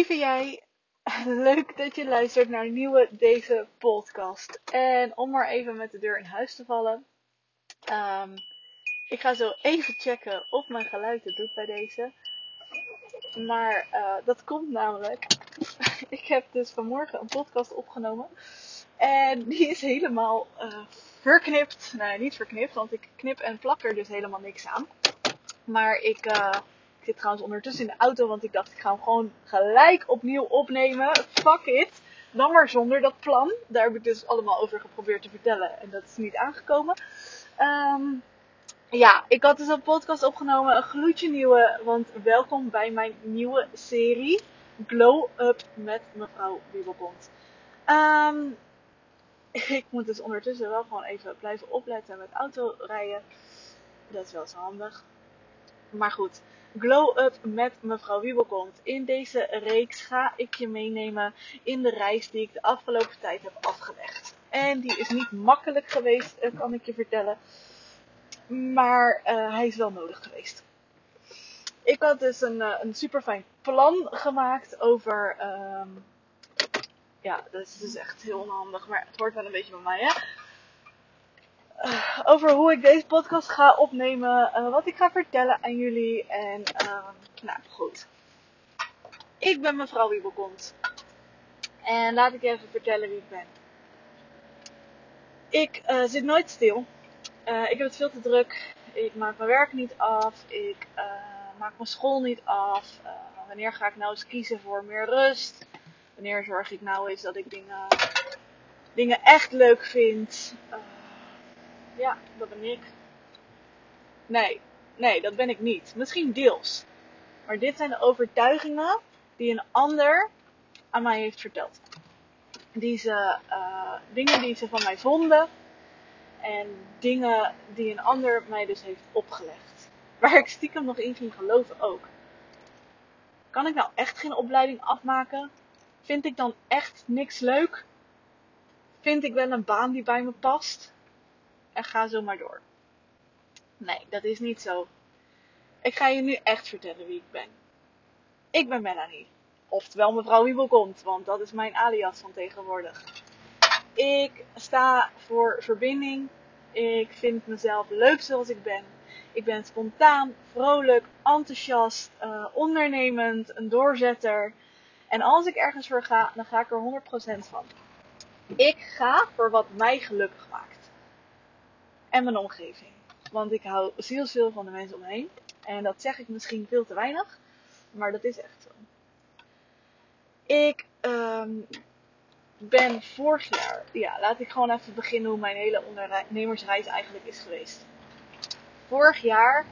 Lieve jij, leuk dat je luistert naar een nieuwe deze podcast. En om maar even met de deur in huis te vallen. ehm, ik ga zo even checken of mijn geluid het doet bij deze. Maar eh, dat komt namelijk. ik heb dus vanmorgen een podcast opgenomen. En die is helemaal eh, verknipt. Nee, niet verknipt, want ik knip en plak er dus helemaal niks aan. Maar ik, eh, ik zit trouwens ondertussen in de auto, want ik dacht ik ga hem gewoon gelijk opnieuw opnemen. Fuck it. Dan maar zonder dat plan. Daar heb ik dus allemaal over geprobeerd te vertellen en dat is niet aangekomen. Ehm, ja, ik had dus een podcast opgenomen, een gloedje nieuwe, want welkom bij mijn nieuwe serie Glow Up met mevrouw Wiebelkont. Ehm, ik moet dus ondertussen wel gewoon even blijven opletten met autorijden. Dat is wel zo handig. Maar goed, Glow Up met mevrouw Wiebelkont. In deze reeks ga ik je meenemen in de reis die ik de afgelopen tijd heb afgelegd. En die is niet makkelijk geweest, eh, kan ik je vertellen. Maar uh, hij is wel nodig geweest. Ik had dus een, uh, een super fijn plan gemaakt over. Um, ja, dat is dus echt heel onhandig, maar het hoort wel een beetje bij mij, hè? Over hoe ik deze podcast ga opnemen, uh, wat ik ga vertellen aan jullie. En, uh, nou goed. Ik ben mevrouw Wiebelkont. En laat ik even vertellen wie ik ben. Ik zit nooit stil. ik heb het veel te druk. Ik maak mijn werk niet af. Ik maak mijn school niet af. wanneer ga ik nou eens kiezen voor meer rust? Wanneer zorg ik nou eens dat ik dingen, dingen echt leuk vind? Ja, dat ben ik. Nee, nee, dat ben ik niet. Misschien deels. Maar dit zijn de overtuigingen die een ander aan mij heeft verteld. Die ze, uh, dingen die ze van mij vonden. En dingen die een ander mij dus heeft opgelegd. Waar ik stiekem nog in ging geloven ook. Kan ik nou echt geen opleiding afmaken? Vind ik dan echt niks leuk? Vind ik wel een baan die bij me past? En ga zo maar door. Nee, dat is niet zo. Ik ga je nu echt vertellen wie ik ben. Ik ben Melanie. Oftewel mevrouw Wiebelkont, want dat is mijn alias van tegenwoordig. Ik sta voor verbinding. Ik vind mezelf leuk zoals ik ben. Ik ben spontaan, vrolijk, enthousiast, uh, ondernemend, een doorzetter. En als ik ergens voor ga, dan ga ik er 100% van. Ik ga voor wat mij gelukkig maakt en mijn omgeving. Want ik hou zielsveel van de mensen om me heen. En dat zeg ik misschien veel te weinig, maar dat is echt zo. Ik um, ben vorig jaar, ja, laat ik gewoon even beginnen hoe mijn hele ondernemersreis eigenlijk is geweest. Vorig jaar,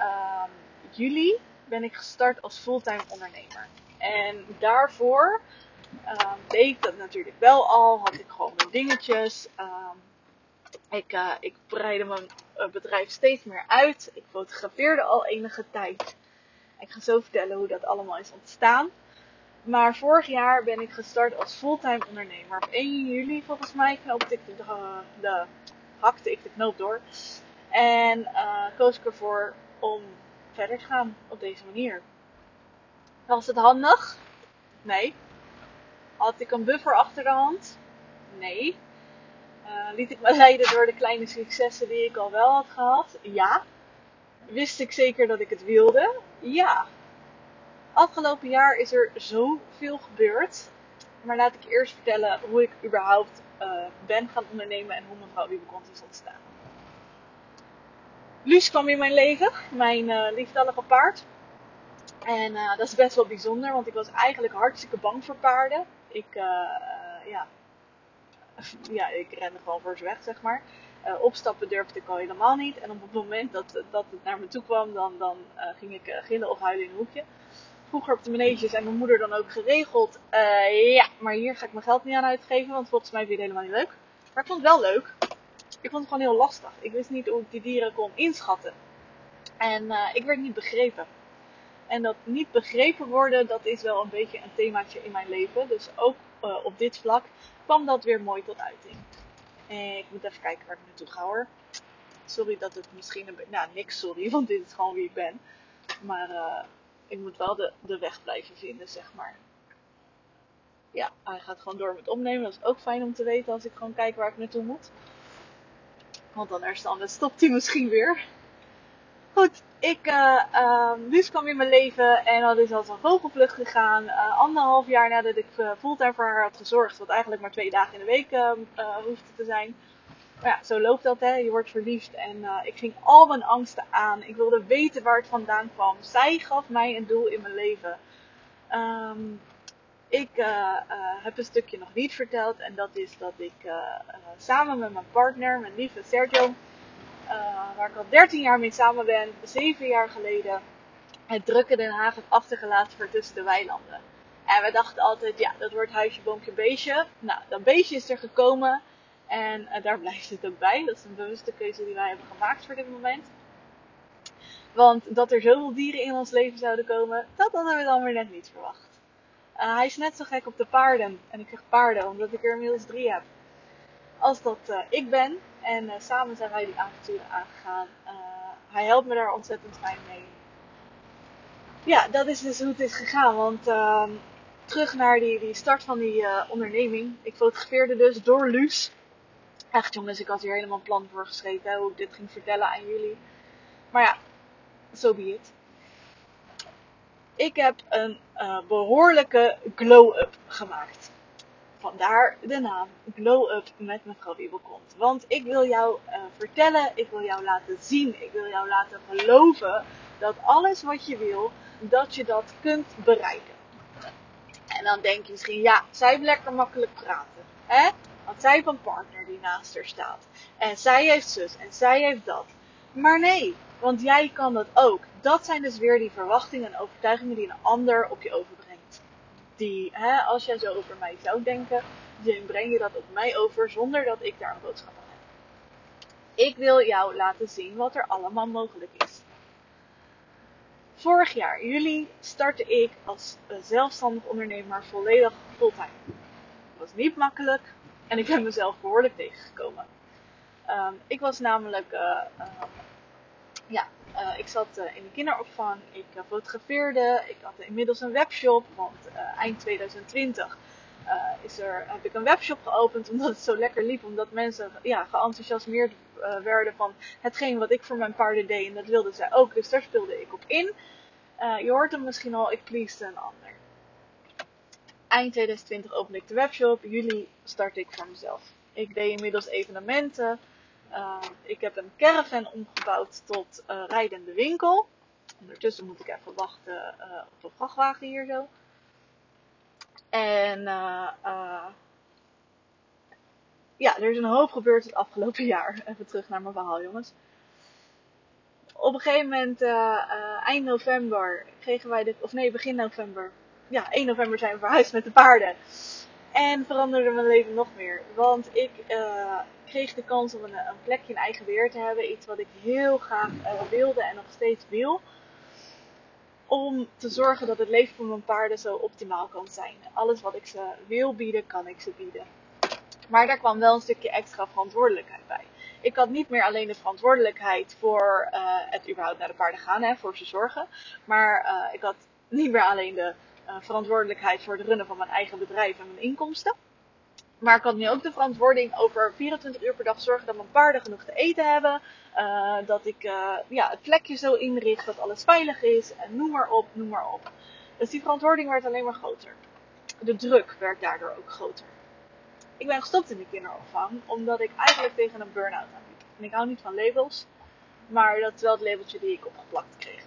um, juli, ben ik gestart als fulltime ondernemer. En daarvoor um, deed ik dat natuurlijk wel al, had ik gewoon mijn dingetjes. Um, ik, uh, ik breidde mijn uh, bedrijf steeds meer uit. Ik fotografeerde al enige tijd. Ik ga zo vertellen hoe dat allemaal is ontstaan. Maar vorig jaar ben ik gestart als fulltime ondernemer. Op 1 juli volgens mij knoopte ik de, de, hakte ik de knoop door. En uh, koos ik ervoor om verder te gaan op deze manier. Was het handig? Nee. Had ik een buffer achter de hand? Nee. Uh, liet ik me leiden door de kleine successen die ik al wel had gehad? Ja. Wist ik zeker dat ik het wilde? Ja. Afgelopen jaar is er zoveel gebeurd. Maar laat ik eerst vertellen hoe ik überhaupt uh, ben gaan ondernemen en hoe mevrouw Wiebekont is ontstaan. Luus kwam in mijn leven, mijn uh, paard. En dat is best wel bijzonder, want ik was eigenlijk hartstikke bang voor paarden. Ik, ja, ja, ik rende gewoon voor ze weg, zeg maar. Uh, opstappen durfde ik al helemaal niet. En op het moment dat, dat het naar me toe kwam, dan, dan uh, ging ik uh, gillen of huilen in een hoekje. Vroeger op de maneges en mijn moeder dan ook geregeld. ja, maar hier ga ik mijn geld niet aan uitgeven, want volgens mij vind je het helemaal niet leuk. Maar ik vond het wel leuk. Ik vond het gewoon heel lastig. Ik wist niet hoe ik die dieren kon inschatten. En ik werd niet begrepen. En dat niet begrepen worden, dat is wel een beetje een themaatje in mijn leven. Dus ook uh, op dit vlak kwam dat weer mooi tot uiting. En ik moet even kijken waar ik naartoe ga hoor. Sorry dat het misschien een beetje... Nou, niks sorry, want dit is gewoon wie ik ben. Maar uh, ik moet wel de, de weg blijven vinden, zeg maar. ja, hij gaat gewoon door met opnemen. Dat is ook fijn om te weten als ik gewoon kijk waar ik naartoe moet. Want dan, dan stopt hij misschien weer. Goed, ik, uh, Luus kwam in mijn leven en dat is als een vogelvlucht gegaan. Uh, anderhalf jaar nadat ik uh, fulltime voor haar had gezorgd, wat eigenlijk maar twee dagen in de week uh, hoefde te zijn. Maar ja, zo loopt dat hè, je wordt verliefd en ik ging al mijn angsten aan. Ik wilde weten waar het vandaan kwam. Zij gaf mij een doel in mijn leven. Um, ik heb een stukje nog niet verteld en dat is dat ik samen met mijn partner, mijn lieve Sergio, uh, waar ik al 13 jaar mee samen ben, 7 jaar geleden, het drukke Den Haag heb achtergelaten voor tussen de weilanden. En we dachten altijd, ja, dat wordt huisje, boompje, beestje. Nou, dat beestje is er gekomen en uh, daar blijft het ook bij. Dat is een bewuste keuze die wij hebben gemaakt voor dit moment. Want dat er zoveel dieren in ons leven zouden komen, dat hadden we dan weer net niet verwacht. Uh, hij is net zo gek op de paarden. En ik zeg paarden, omdat ik er inmiddels drie heb. Als dat ik ben. En uh, samen zijn wij die avonturen aangegaan. Uh, hij helpt me daar ontzettend fijn mee. Ja, dat is dus hoe het is gegaan. Want uh, terug naar die, die start van die uh, onderneming. Ik fotografeerde dus door Luus. Echt jongens, ik had hier helemaal een plan voor geschreven. hoe ik dit ging vertellen aan jullie. Maar ja, zo so be. Ik heb een behoorlijke glow-up gemaakt. Vandaar de naam Glow Up met mevrouw Wiebelkont. Want ik wil jou uh, vertellen, ik wil jou laten zien, ik wil jou laten geloven dat alles wat je wil, dat je dat kunt bereiken. En dan denk je misschien, ja, zij heeft lekker makkelijk praten. Hè? Want zij heeft een partner die naast haar staat. En zij heeft zus en zij heeft dat. Maar nee, want jij kan dat ook. Dat zijn dus weer die verwachtingen en overtuigingen die een ander op je overbrengt die, hè, als jij zo over mij zou denken, dan breng je dat op mij over zonder dat ik daar een boodschap aan heb. Ik wil jou laten zien wat er allemaal mogelijk is. Vorig jaar, juli, startte ik als zelfstandig ondernemer volledig fulltime. Het was niet makkelijk en ik ben mezelf behoorlijk tegengekomen. Um, ik was namelijk uh, uh, ja, uh, ik zat uh, in de kinderopvang, ik uh, fotografeerde, ik had inmiddels een webshop, want eind 2020 is er, heb ik een webshop geopend omdat het zo lekker liep, omdat mensen ja, geenthousiasmeerd werden van hetgeen wat ik voor mijn paarden deed en dat wilden zij ook, dus daar speelde ik op in. je hoort hem misschien al, ik pleasde een ander. Eind 2020 opende ik de webshop, juli startte ik voor mezelf. Ik deed inmiddels evenementen, uh, ik heb een caravan omgebouwd tot uh, rijdende winkel. Ondertussen moet ik even wachten uh, op een vrachtwagen hier zo. En ja, er is een hoop gebeurd het afgelopen jaar. Even terug naar mijn verhaal, jongens. Op een gegeven moment, eind november, kregen wij dit, of nee, begin november. Ja, 1 november zijn we verhuisd met de paarden. En veranderde mijn leven nog meer. Want ik uh, kreeg de kans om een, plekje in eigen beheer te hebben. Iets wat ik heel graag uh, wilde en nog steeds wil. Om te zorgen dat het leven van mijn paarden zo optimaal kan zijn. Alles wat ik ze wil bieden, kan ik ze bieden. Maar daar kwam wel een stukje extra verantwoordelijkheid bij. Ik had niet meer alleen de verantwoordelijkheid voor uh, het überhaupt naar de paarden gaan, hè, voor ze zorgen. Maar ik had niet meer alleen de verantwoordelijkheid voor het runnen van mijn eigen bedrijf en mijn inkomsten. Maar ik had nu ook de verantwoording over 24 uur per dag zorgen dat mijn paarden genoeg te eten hebben. Uh, dat ik uh, ja, het plekje zo inricht dat alles veilig is. En noem maar op, noem maar op. Dus die verantwoording werd alleen maar groter. De druk werd daardoor ook groter. Ik ben gestopt in de kinderopvang omdat ik eigenlijk tegen een burn-out aanliep. En ik hou niet van labels, maar dat is wel het labeltje die ik opgeplakt kreeg.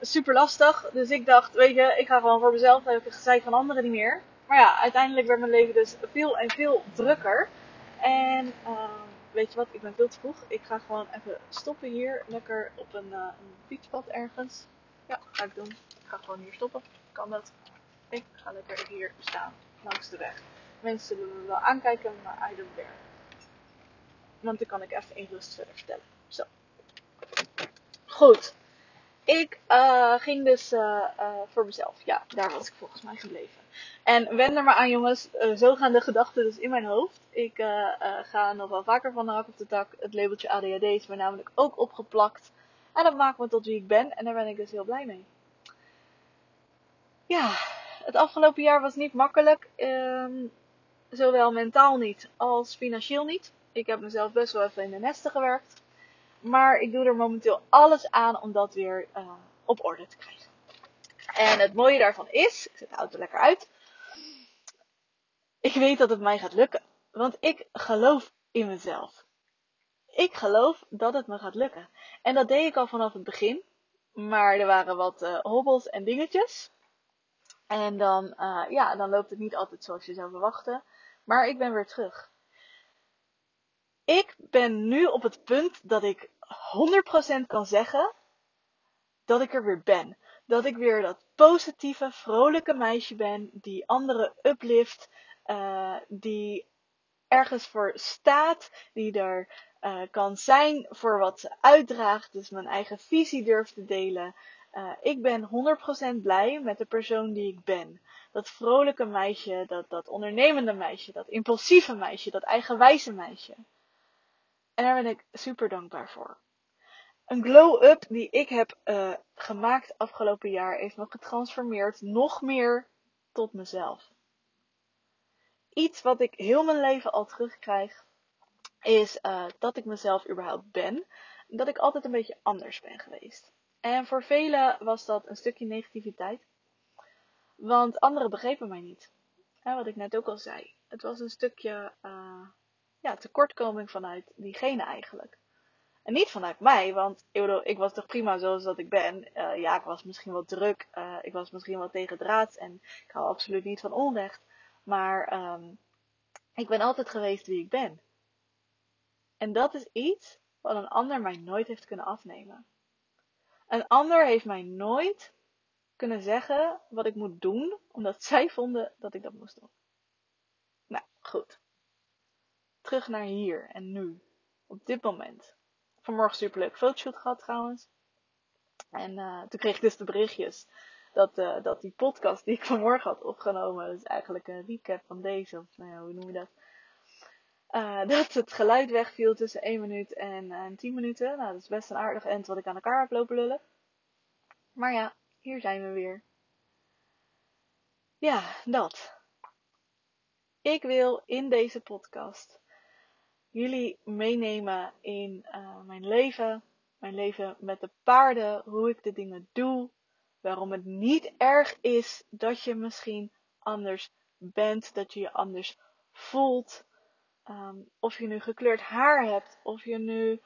Super lastig. Dus ik dacht, weet je, ik ga gewoon voor mezelf. Dan heb ik gezeik van anderen niet meer. Maar ja, uiteindelijk werd mijn leven dus veel en veel drukker. En uh, weet je wat, ik ben veel te vroeg. Ik ga gewoon even stoppen hier. Lekker op een, uh, fietspad ergens. Ja, ga ik doen. Ik ga gewoon hier stoppen. Kan dat? Ik ga lekker hier staan. Langs de weg. Mensen zullen me wel aankijken, maar I don't. Want dan kan ik even in rust verder vertellen. Zo. Goed. Ik uh, ging dus uh, uh, voor mezelf. Ja, daar was ik volgens mij gebleven. En wend er maar aan jongens, zo gaan de gedachten dus in mijn hoofd. Ik ga nog wel vaker van de hak op de tak. Het labeltje ADHD is me namelijk ook opgeplakt. En dat maakt me tot wie ik ben. En daar ben ik dus heel blij mee. Ja, Het afgelopen jaar was niet makkelijk. Ehm, zowel mentaal niet als financieel niet. Ik heb mezelf best wel even in de nesten gewerkt. Maar ik doe er momenteel alles aan om dat weer uh, op orde te krijgen. En het mooie daarvan is, ik zet de auto lekker uit. Ik weet dat het mij gaat lukken. Want ik geloof in mezelf. Ik geloof dat het me gaat lukken. En dat deed ik al vanaf het begin. Maar er waren wat uh, hobbels en dingetjes. En dan, uh, ja, dan loopt het niet altijd zoals je zou verwachten. Maar ik ben weer terug. Ik ben nu op het punt dat ik 100% kan zeggen dat ik er weer ben. Dat ik weer dat positieve, vrolijke meisje ben die anderen uplift, uh, die ergens voor staat, die er uh, kan zijn voor wat ze uitdraagt, dus mijn eigen visie durft te delen. Uh, ik ben 100% blij met de persoon die ik ben. Dat vrolijke meisje, dat, dat ondernemende meisje, dat impulsieve meisje, dat eigenwijze meisje. En daar ben ik super dankbaar voor. Een glow-up die ik heb uh, gemaakt afgelopen jaar heeft me getransformeerd nog meer tot mezelf. Iets wat ik heel mijn leven al terugkrijg, is uh, dat ik mezelf überhaupt ben. Dat ik altijd een beetje anders ben geweest. En voor velen was dat een stukje negativiteit. Want anderen begrepen mij niet. Wat ik net ook al zei. Het was een stukje uh, ja, tekortkoming vanuit diegene eigenlijk. En niet vanuit mij, want ik, bedoel, ik was toch prima zoals dat ik ben. Uh, ja, ik was misschien wel druk, uh, ik was misschien wel tegen draad en ik hou absoluut niet van onrecht. Maar um, ik ben altijd geweest wie ik ben. En dat is iets wat een ander mij nooit heeft kunnen afnemen. Een ander heeft mij nooit kunnen zeggen wat ik moet doen, omdat zij vonden dat ik dat moest doen. Nou, goed. Terug naar hier en nu. Op dit moment. Vanmorgen superleuk fotoshoot gehad trouwens. En uh, toen kreeg ik dus de berichtjes dat, uh, dat die podcast die ik vanmorgen had opgenomen, is eigenlijk een recap van deze, of nou ja, hoe noem je dat? Uh, dat het geluid wegviel tussen 1 minuut en, en 10 minuten. Nou, dat is best een aardig end wat ik aan elkaar heb lopen lullen. Maar ja, hier zijn we weer. Ja, dat. Ik wil in deze podcast jullie meenemen in uh, mijn leven. Mijn leven met de paarden, hoe ik de dingen doe. Waarom het niet erg is dat je misschien anders bent, dat je je anders voelt. Um, of je nu gekleurd haar hebt, of je nu,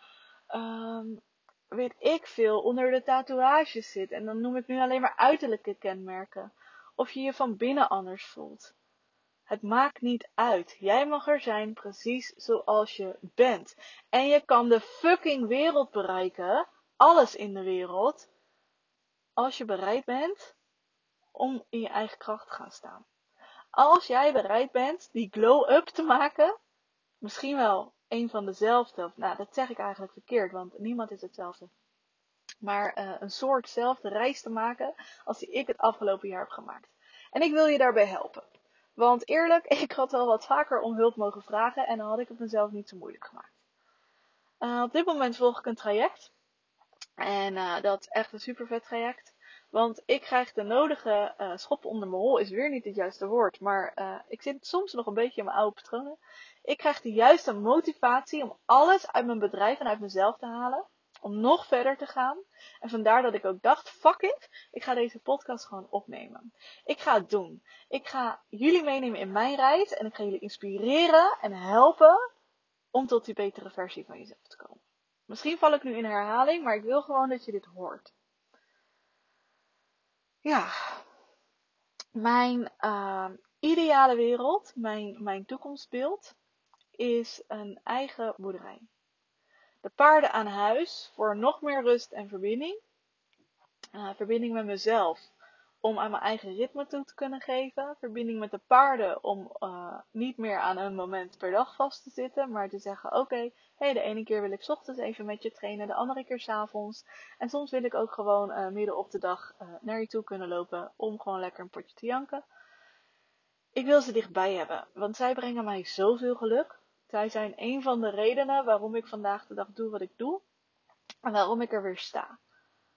um, weet ik veel, onder de tatoeages zit. En dan noem ik nu alleen maar uiterlijke kenmerken. Of je je van binnen anders voelt. Het maakt niet uit. Jij mag er zijn precies zoals je bent. En je kan de fucking wereld bereiken. Alles in de wereld. Als je bereid bent om in je eigen kracht te gaan staan. Als jij bereid bent die glow-up te maken misschien wel een van dezelfde. Nou, dat zeg ik eigenlijk verkeerd, want niemand is hetzelfde. Maar uh, een soortzelfde reis te maken als die ik het afgelopen jaar heb gemaakt. En ik wil je daarbij helpen. Want eerlijk, ik had wel wat vaker om hulp mogen vragen en dan had ik het mezelf niet zo moeilijk gemaakt. Uh, op dit moment volg ik een traject. En uh, dat is echt een super vet traject. Want ik krijg de nodige uh, schop onder mijn hol, is weer niet het juiste woord. Maar ik zit soms nog een beetje in mijn oude patronen. Ik krijg de juiste motivatie om alles uit mijn bedrijf en uit mezelf te halen. Om nog verder te gaan. En vandaar dat ik ook dacht, fuck it, ik ga deze podcast gewoon opnemen. Ik ga het doen. Ik ga jullie meenemen in mijn reis. En ik ga jullie inspireren en helpen om tot die betere versie van jezelf te komen. Misschien val ik nu in herhaling, maar ik wil gewoon dat je dit hoort. Ja, mijn uh, ideale wereld, mijn, mijn toekomstbeeld, is een eigen boerderij. De paarden aan huis voor nog meer rust en verbinding. Uh, verbinding met mezelf om aan mijn eigen ritme toe te kunnen geven. Verbinding met de paarden om uh, niet meer aan een moment per dag vast te zitten, maar te zeggen: oké, okay, hey, de ene keer wil ik ochtends even met je trainen, de andere keer s'avonds. En soms wil ik ook gewoon uh, midden op de dag naar je toe kunnen lopen om gewoon lekker een potje te janken. Ik wil ze dichtbij hebben, want zij brengen mij zoveel geluk. Zij zijn een van de redenen waarom ik vandaag de dag doe wat ik doe en waarom ik er weer sta.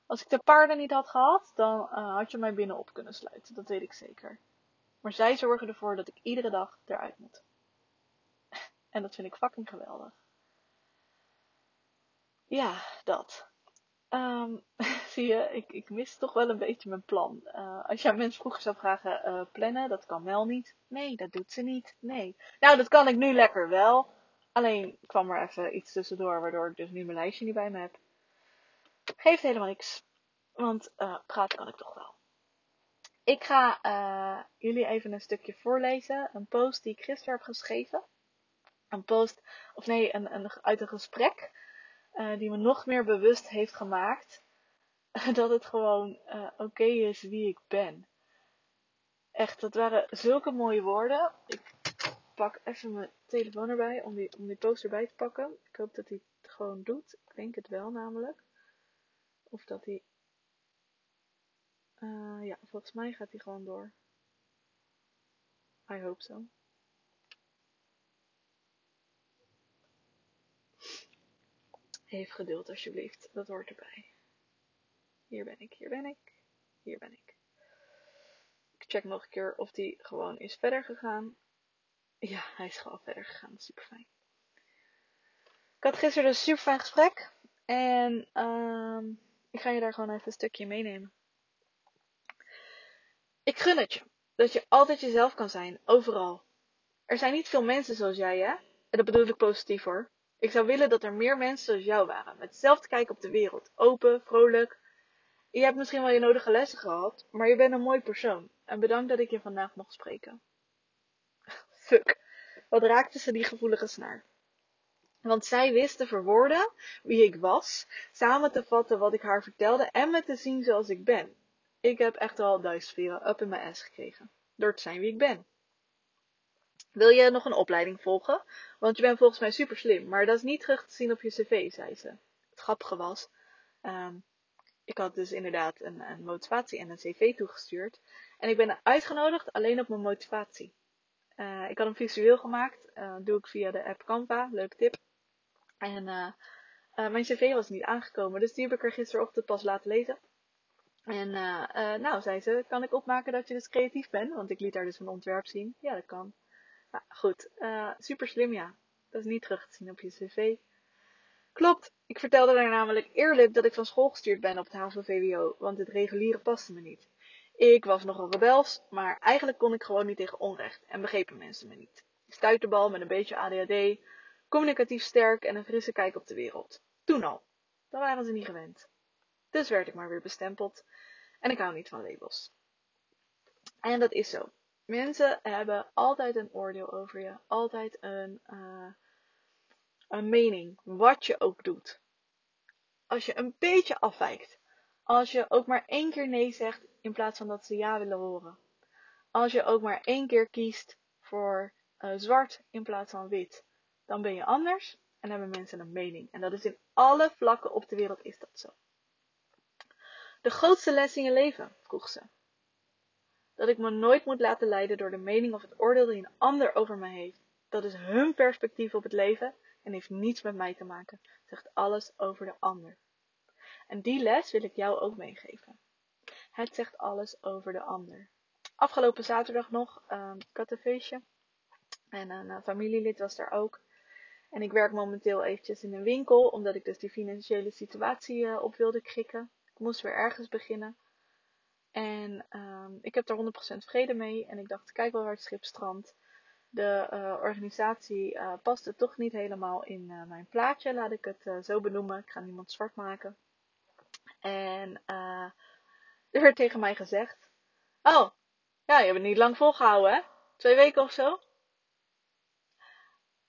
Als ik de paarden niet had gehad, dan uh, had je mij binnenop kunnen sluiten. Dat weet ik zeker. Maar zij zorgen ervoor dat ik iedere dag eruit moet. En dat vind ik fucking geweldig. Ja, dat. Um, zie je, ik, ik mis toch wel een beetje mijn plan. Uh, als jij mensen vroeger zou vragen, uh, plannen, dat kan Mel niet. Nee, dat doet ze niet. Nee. Nou, dat kan ik nu lekker wel. Alleen kwam er even iets tussendoor, waardoor ik dus nu mijn lijstje niet bij me heb. Geeft helemaal niks. Want uh, praten kan ik toch wel. Ik ga jullie even een stukje voorlezen. Een post die ik gisteren heb geschreven. Een post, of nee, een, een, uit een gesprek uh, die me nog meer bewust heeft gemaakt dat het gewoon uh, oké is wie ik ben. Echt, dat waren zulke mooie woorden. Ik pak even mijn telefoon erbij om die, om die post erbij te pakken. Ik hoop dat hij het gewoon doet. Ik denk het wel namelijk. Of dat hij. Uh, ja, volgens mij gaat hij gewoon door. I hope so. Even geduld alsjeblieft, dat hoort erbij. Hier ben ik, hier ben ik, hier ben ik. Ik check nog een keer of die gewoon is verder gegaan. Ja, hij is gewoon verder gegaan, super fijn. Ik had gisteren een super fijn gesprek. En uh, ik ga je daar gewoon even een stukje meenemen. Ik gun het je. Dat je altijd jezelf kan zijn, overal. Er zijn niet veel mensen zoals jij, hè? En dat bedoel ik positief hoor. Ik zou willen dat er meer mensen zoals jou waren, met hetzelfde kijk op de wereld. Open, vrolijk. Je hebt misschien wel je nodige lessen gehad, maar je bent een mooi persoon. En bedankt dat ik je vandaag mocht spreken. Fuck. Wat raakte ze die gevoelige snaar? Want zij wist te verwoorden wie ik was, samen te vatten wat ik haar vertelde en me te zien zoals ik ben. Ik heb echt wel duizend up in mijn ass gekregen. Door te zijn wie ik ben. Wil je nog een opleiding volgen? Want je bent volgens mij super slim, maar dat is niet terug te zien op je cv, zei ze. Het grappige was, um, ik had dus inderdaad een, een, motivatie en een cv toegestuurd. En ik ben uitgenodigd alleen op mijn motivatie. Uh, ik had hem visueel gemaakt, uh, doe ik via de app Canva, leuke tip. En uh, mijn cv was niet aangekomen, dus die heb ik er gisterochtend pas laten lezen. En nou, zei ze, kan ik opmaken dat je dus creatief bent? Want ik liet daar dus een ontwerp zien. Ja, dat kan. Nou, goed. Uh, super slim, ja. Dat is niet terug te zien op je cv. Klopt. Ik vertelde daar namelijk eerlijk dat ik van school gestuurd ben op het HAVO-VWO, want het reguliere paste me niet. Ik was nogal rebels, maar eigenlijk kon ik gewoon niet tegen onrecht en begrepen mensen me niet. Stuiterbal met een beetje ADHD, communicatief sterk en een frisse kijk op de wereld. Toen al. Dan waren ze niet gewend. Dus werd ik maar weer bestempeld. En ik hou niet van labels. En dat is zo. Mensen hebben altijd een oordeel over je. Altijd een, uh, een mening. Wat je ook doet. Als je een beetje afwijkt. Als je ook maar één keer nee zegt in plaats van dat ze ja willen horen. Als je ook maar één keer kiest voor uh, zwart in plaats van wit. Dan ben je anders en hebben mensen een mening. En dat is in alle vlakken op de wereld is dat zo. De grootste les in je leven, vroeg ze dat ik me nooit moet laten leiden door de mening of het oordeel die een ander over me heeft. Dat is hun perspectief op het leven en heeft niets met mij te maken. Zegt alles over de ander. En die les wil ik jou ook meegeven. Het zegt alles over de ander. Afgelopen zaterdag nog, uh, ik had een feestje. En een uh, familielid was daar ook. En ik werk momenteel eventjes in een winkel, omdat ik dus die financiële situatie uh, op wilde krikken. Ik moest weer ergens beginnen. En um, ik heb daar 100% vrede mee. En ik dacht, kijk wel waar het schip strandt. De uh, organisatie uh, paste toch niet helemaal in uh, mijn plaatje, laat ik het zo benoemen. Ik ga niemand zwart maken. En er werd tegen mij gezegd: Oh, ja, je hebt het niet lang volgehouden, hè? Twee weken of zo?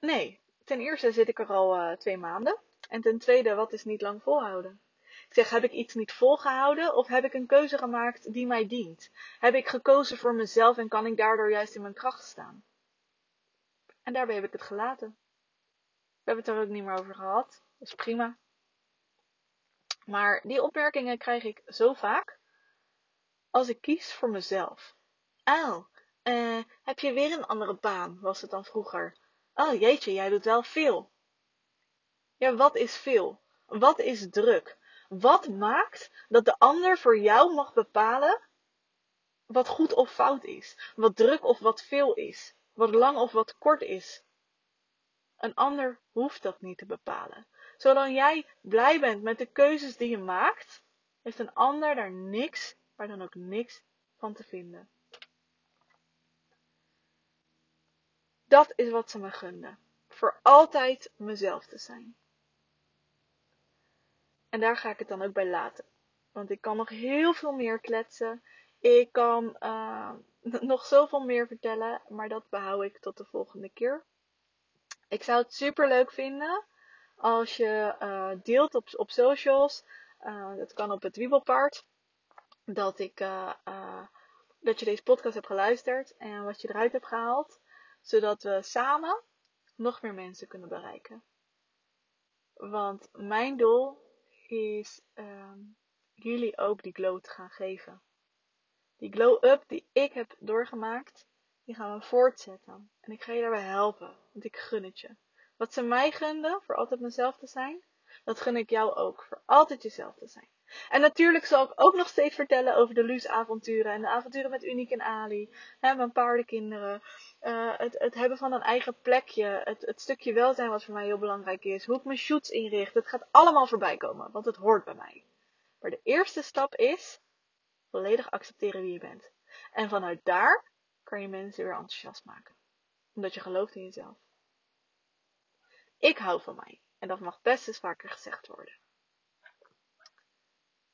Nee, ten eerste zit ik er al twee maanden. En ten tweede, wat is niet lang volhouden? Zeg, heb ik iets niet volgehouden of heb ik een keuze gemaakt die mij dient? Heb ik gekozen voor mezelf en kan ik daardoor juist in mijn kracht staan? En daarbij heb ik het gelaten. We hebben het er ook niet meer over gehad. Dat is prima. Maar die opmerkingen krijg ik zo vaak als ik kies voor mezelf. Oh, uh, heb je weer een andere baan, was het dan vroeger. Oh jeetje, jij doet wel veel. Ja, wat is veel? Wat is druk? Wat maakt dat de ander voor jou mag bepalen wat goed of fout is, wat druk of wat veel is, wat lang of wat kort is. Een ander hoeft dat niet te bepalen. Zolang jij blij bent met de keuzes die je maakt, heeft een ander daar niks, maar dan ook niks van te vinden. Dat is wat ze me gunden. Voor altijd mezelf te zijn. En daar ga ik het dan ook bij laten. Want ik kan nog heel veel meer kletsen. Ik kan uh, nog zoveel meer vertellen. Maar dat behoud ik tot de volgende keer. Ik zou het super leuk vinden als je uh, deelt op, op socials. Uh, dat kan op het Wiebelpaard. Dat, ik, dat je deze podcast hebt geluisterd en wat je eruit hebt gehaald. Zodat we samen nog meer mensen kunnen bereiken. Want mijn doel is uh, jullie ook die glow te gaan geven. Die glow-up die ik heb doorgemaakt, die gaan we voortzetten. En ik ga je daarbij helpen, want ik gun het je. Wat ze mij gunden, voor altijd mezelf te zijn, dat gun ik jou ook, voor altijd jezelf te zijn. En natuurlijk zal ik ook nog steeds vertellen over de Luus avonturen en de avonturen met Uniek en Ali, hè, mijn paardenkinderen, uh, het, het, hebben van een eigen plekje, het, het, stukje welzijn wat voor mij heel belangrijk is, hoe ik mijn shoots inricht, het gaat allemaal voorbij komen, want het hoort bij mij. Maar de eerste stap is volledig accepteren wie je bent. En vanuit daar kan je mensen weer enthousiast maken, omdat je gelooft in jezelf. Ik hou van mij en dat mag best eens vaker gezegd worden.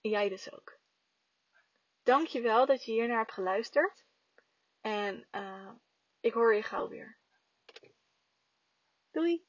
Jij dus ook. Dankjewel dat je hiernaar hebt geluisterd. En uh, ik hoor je gauw weer. Doei!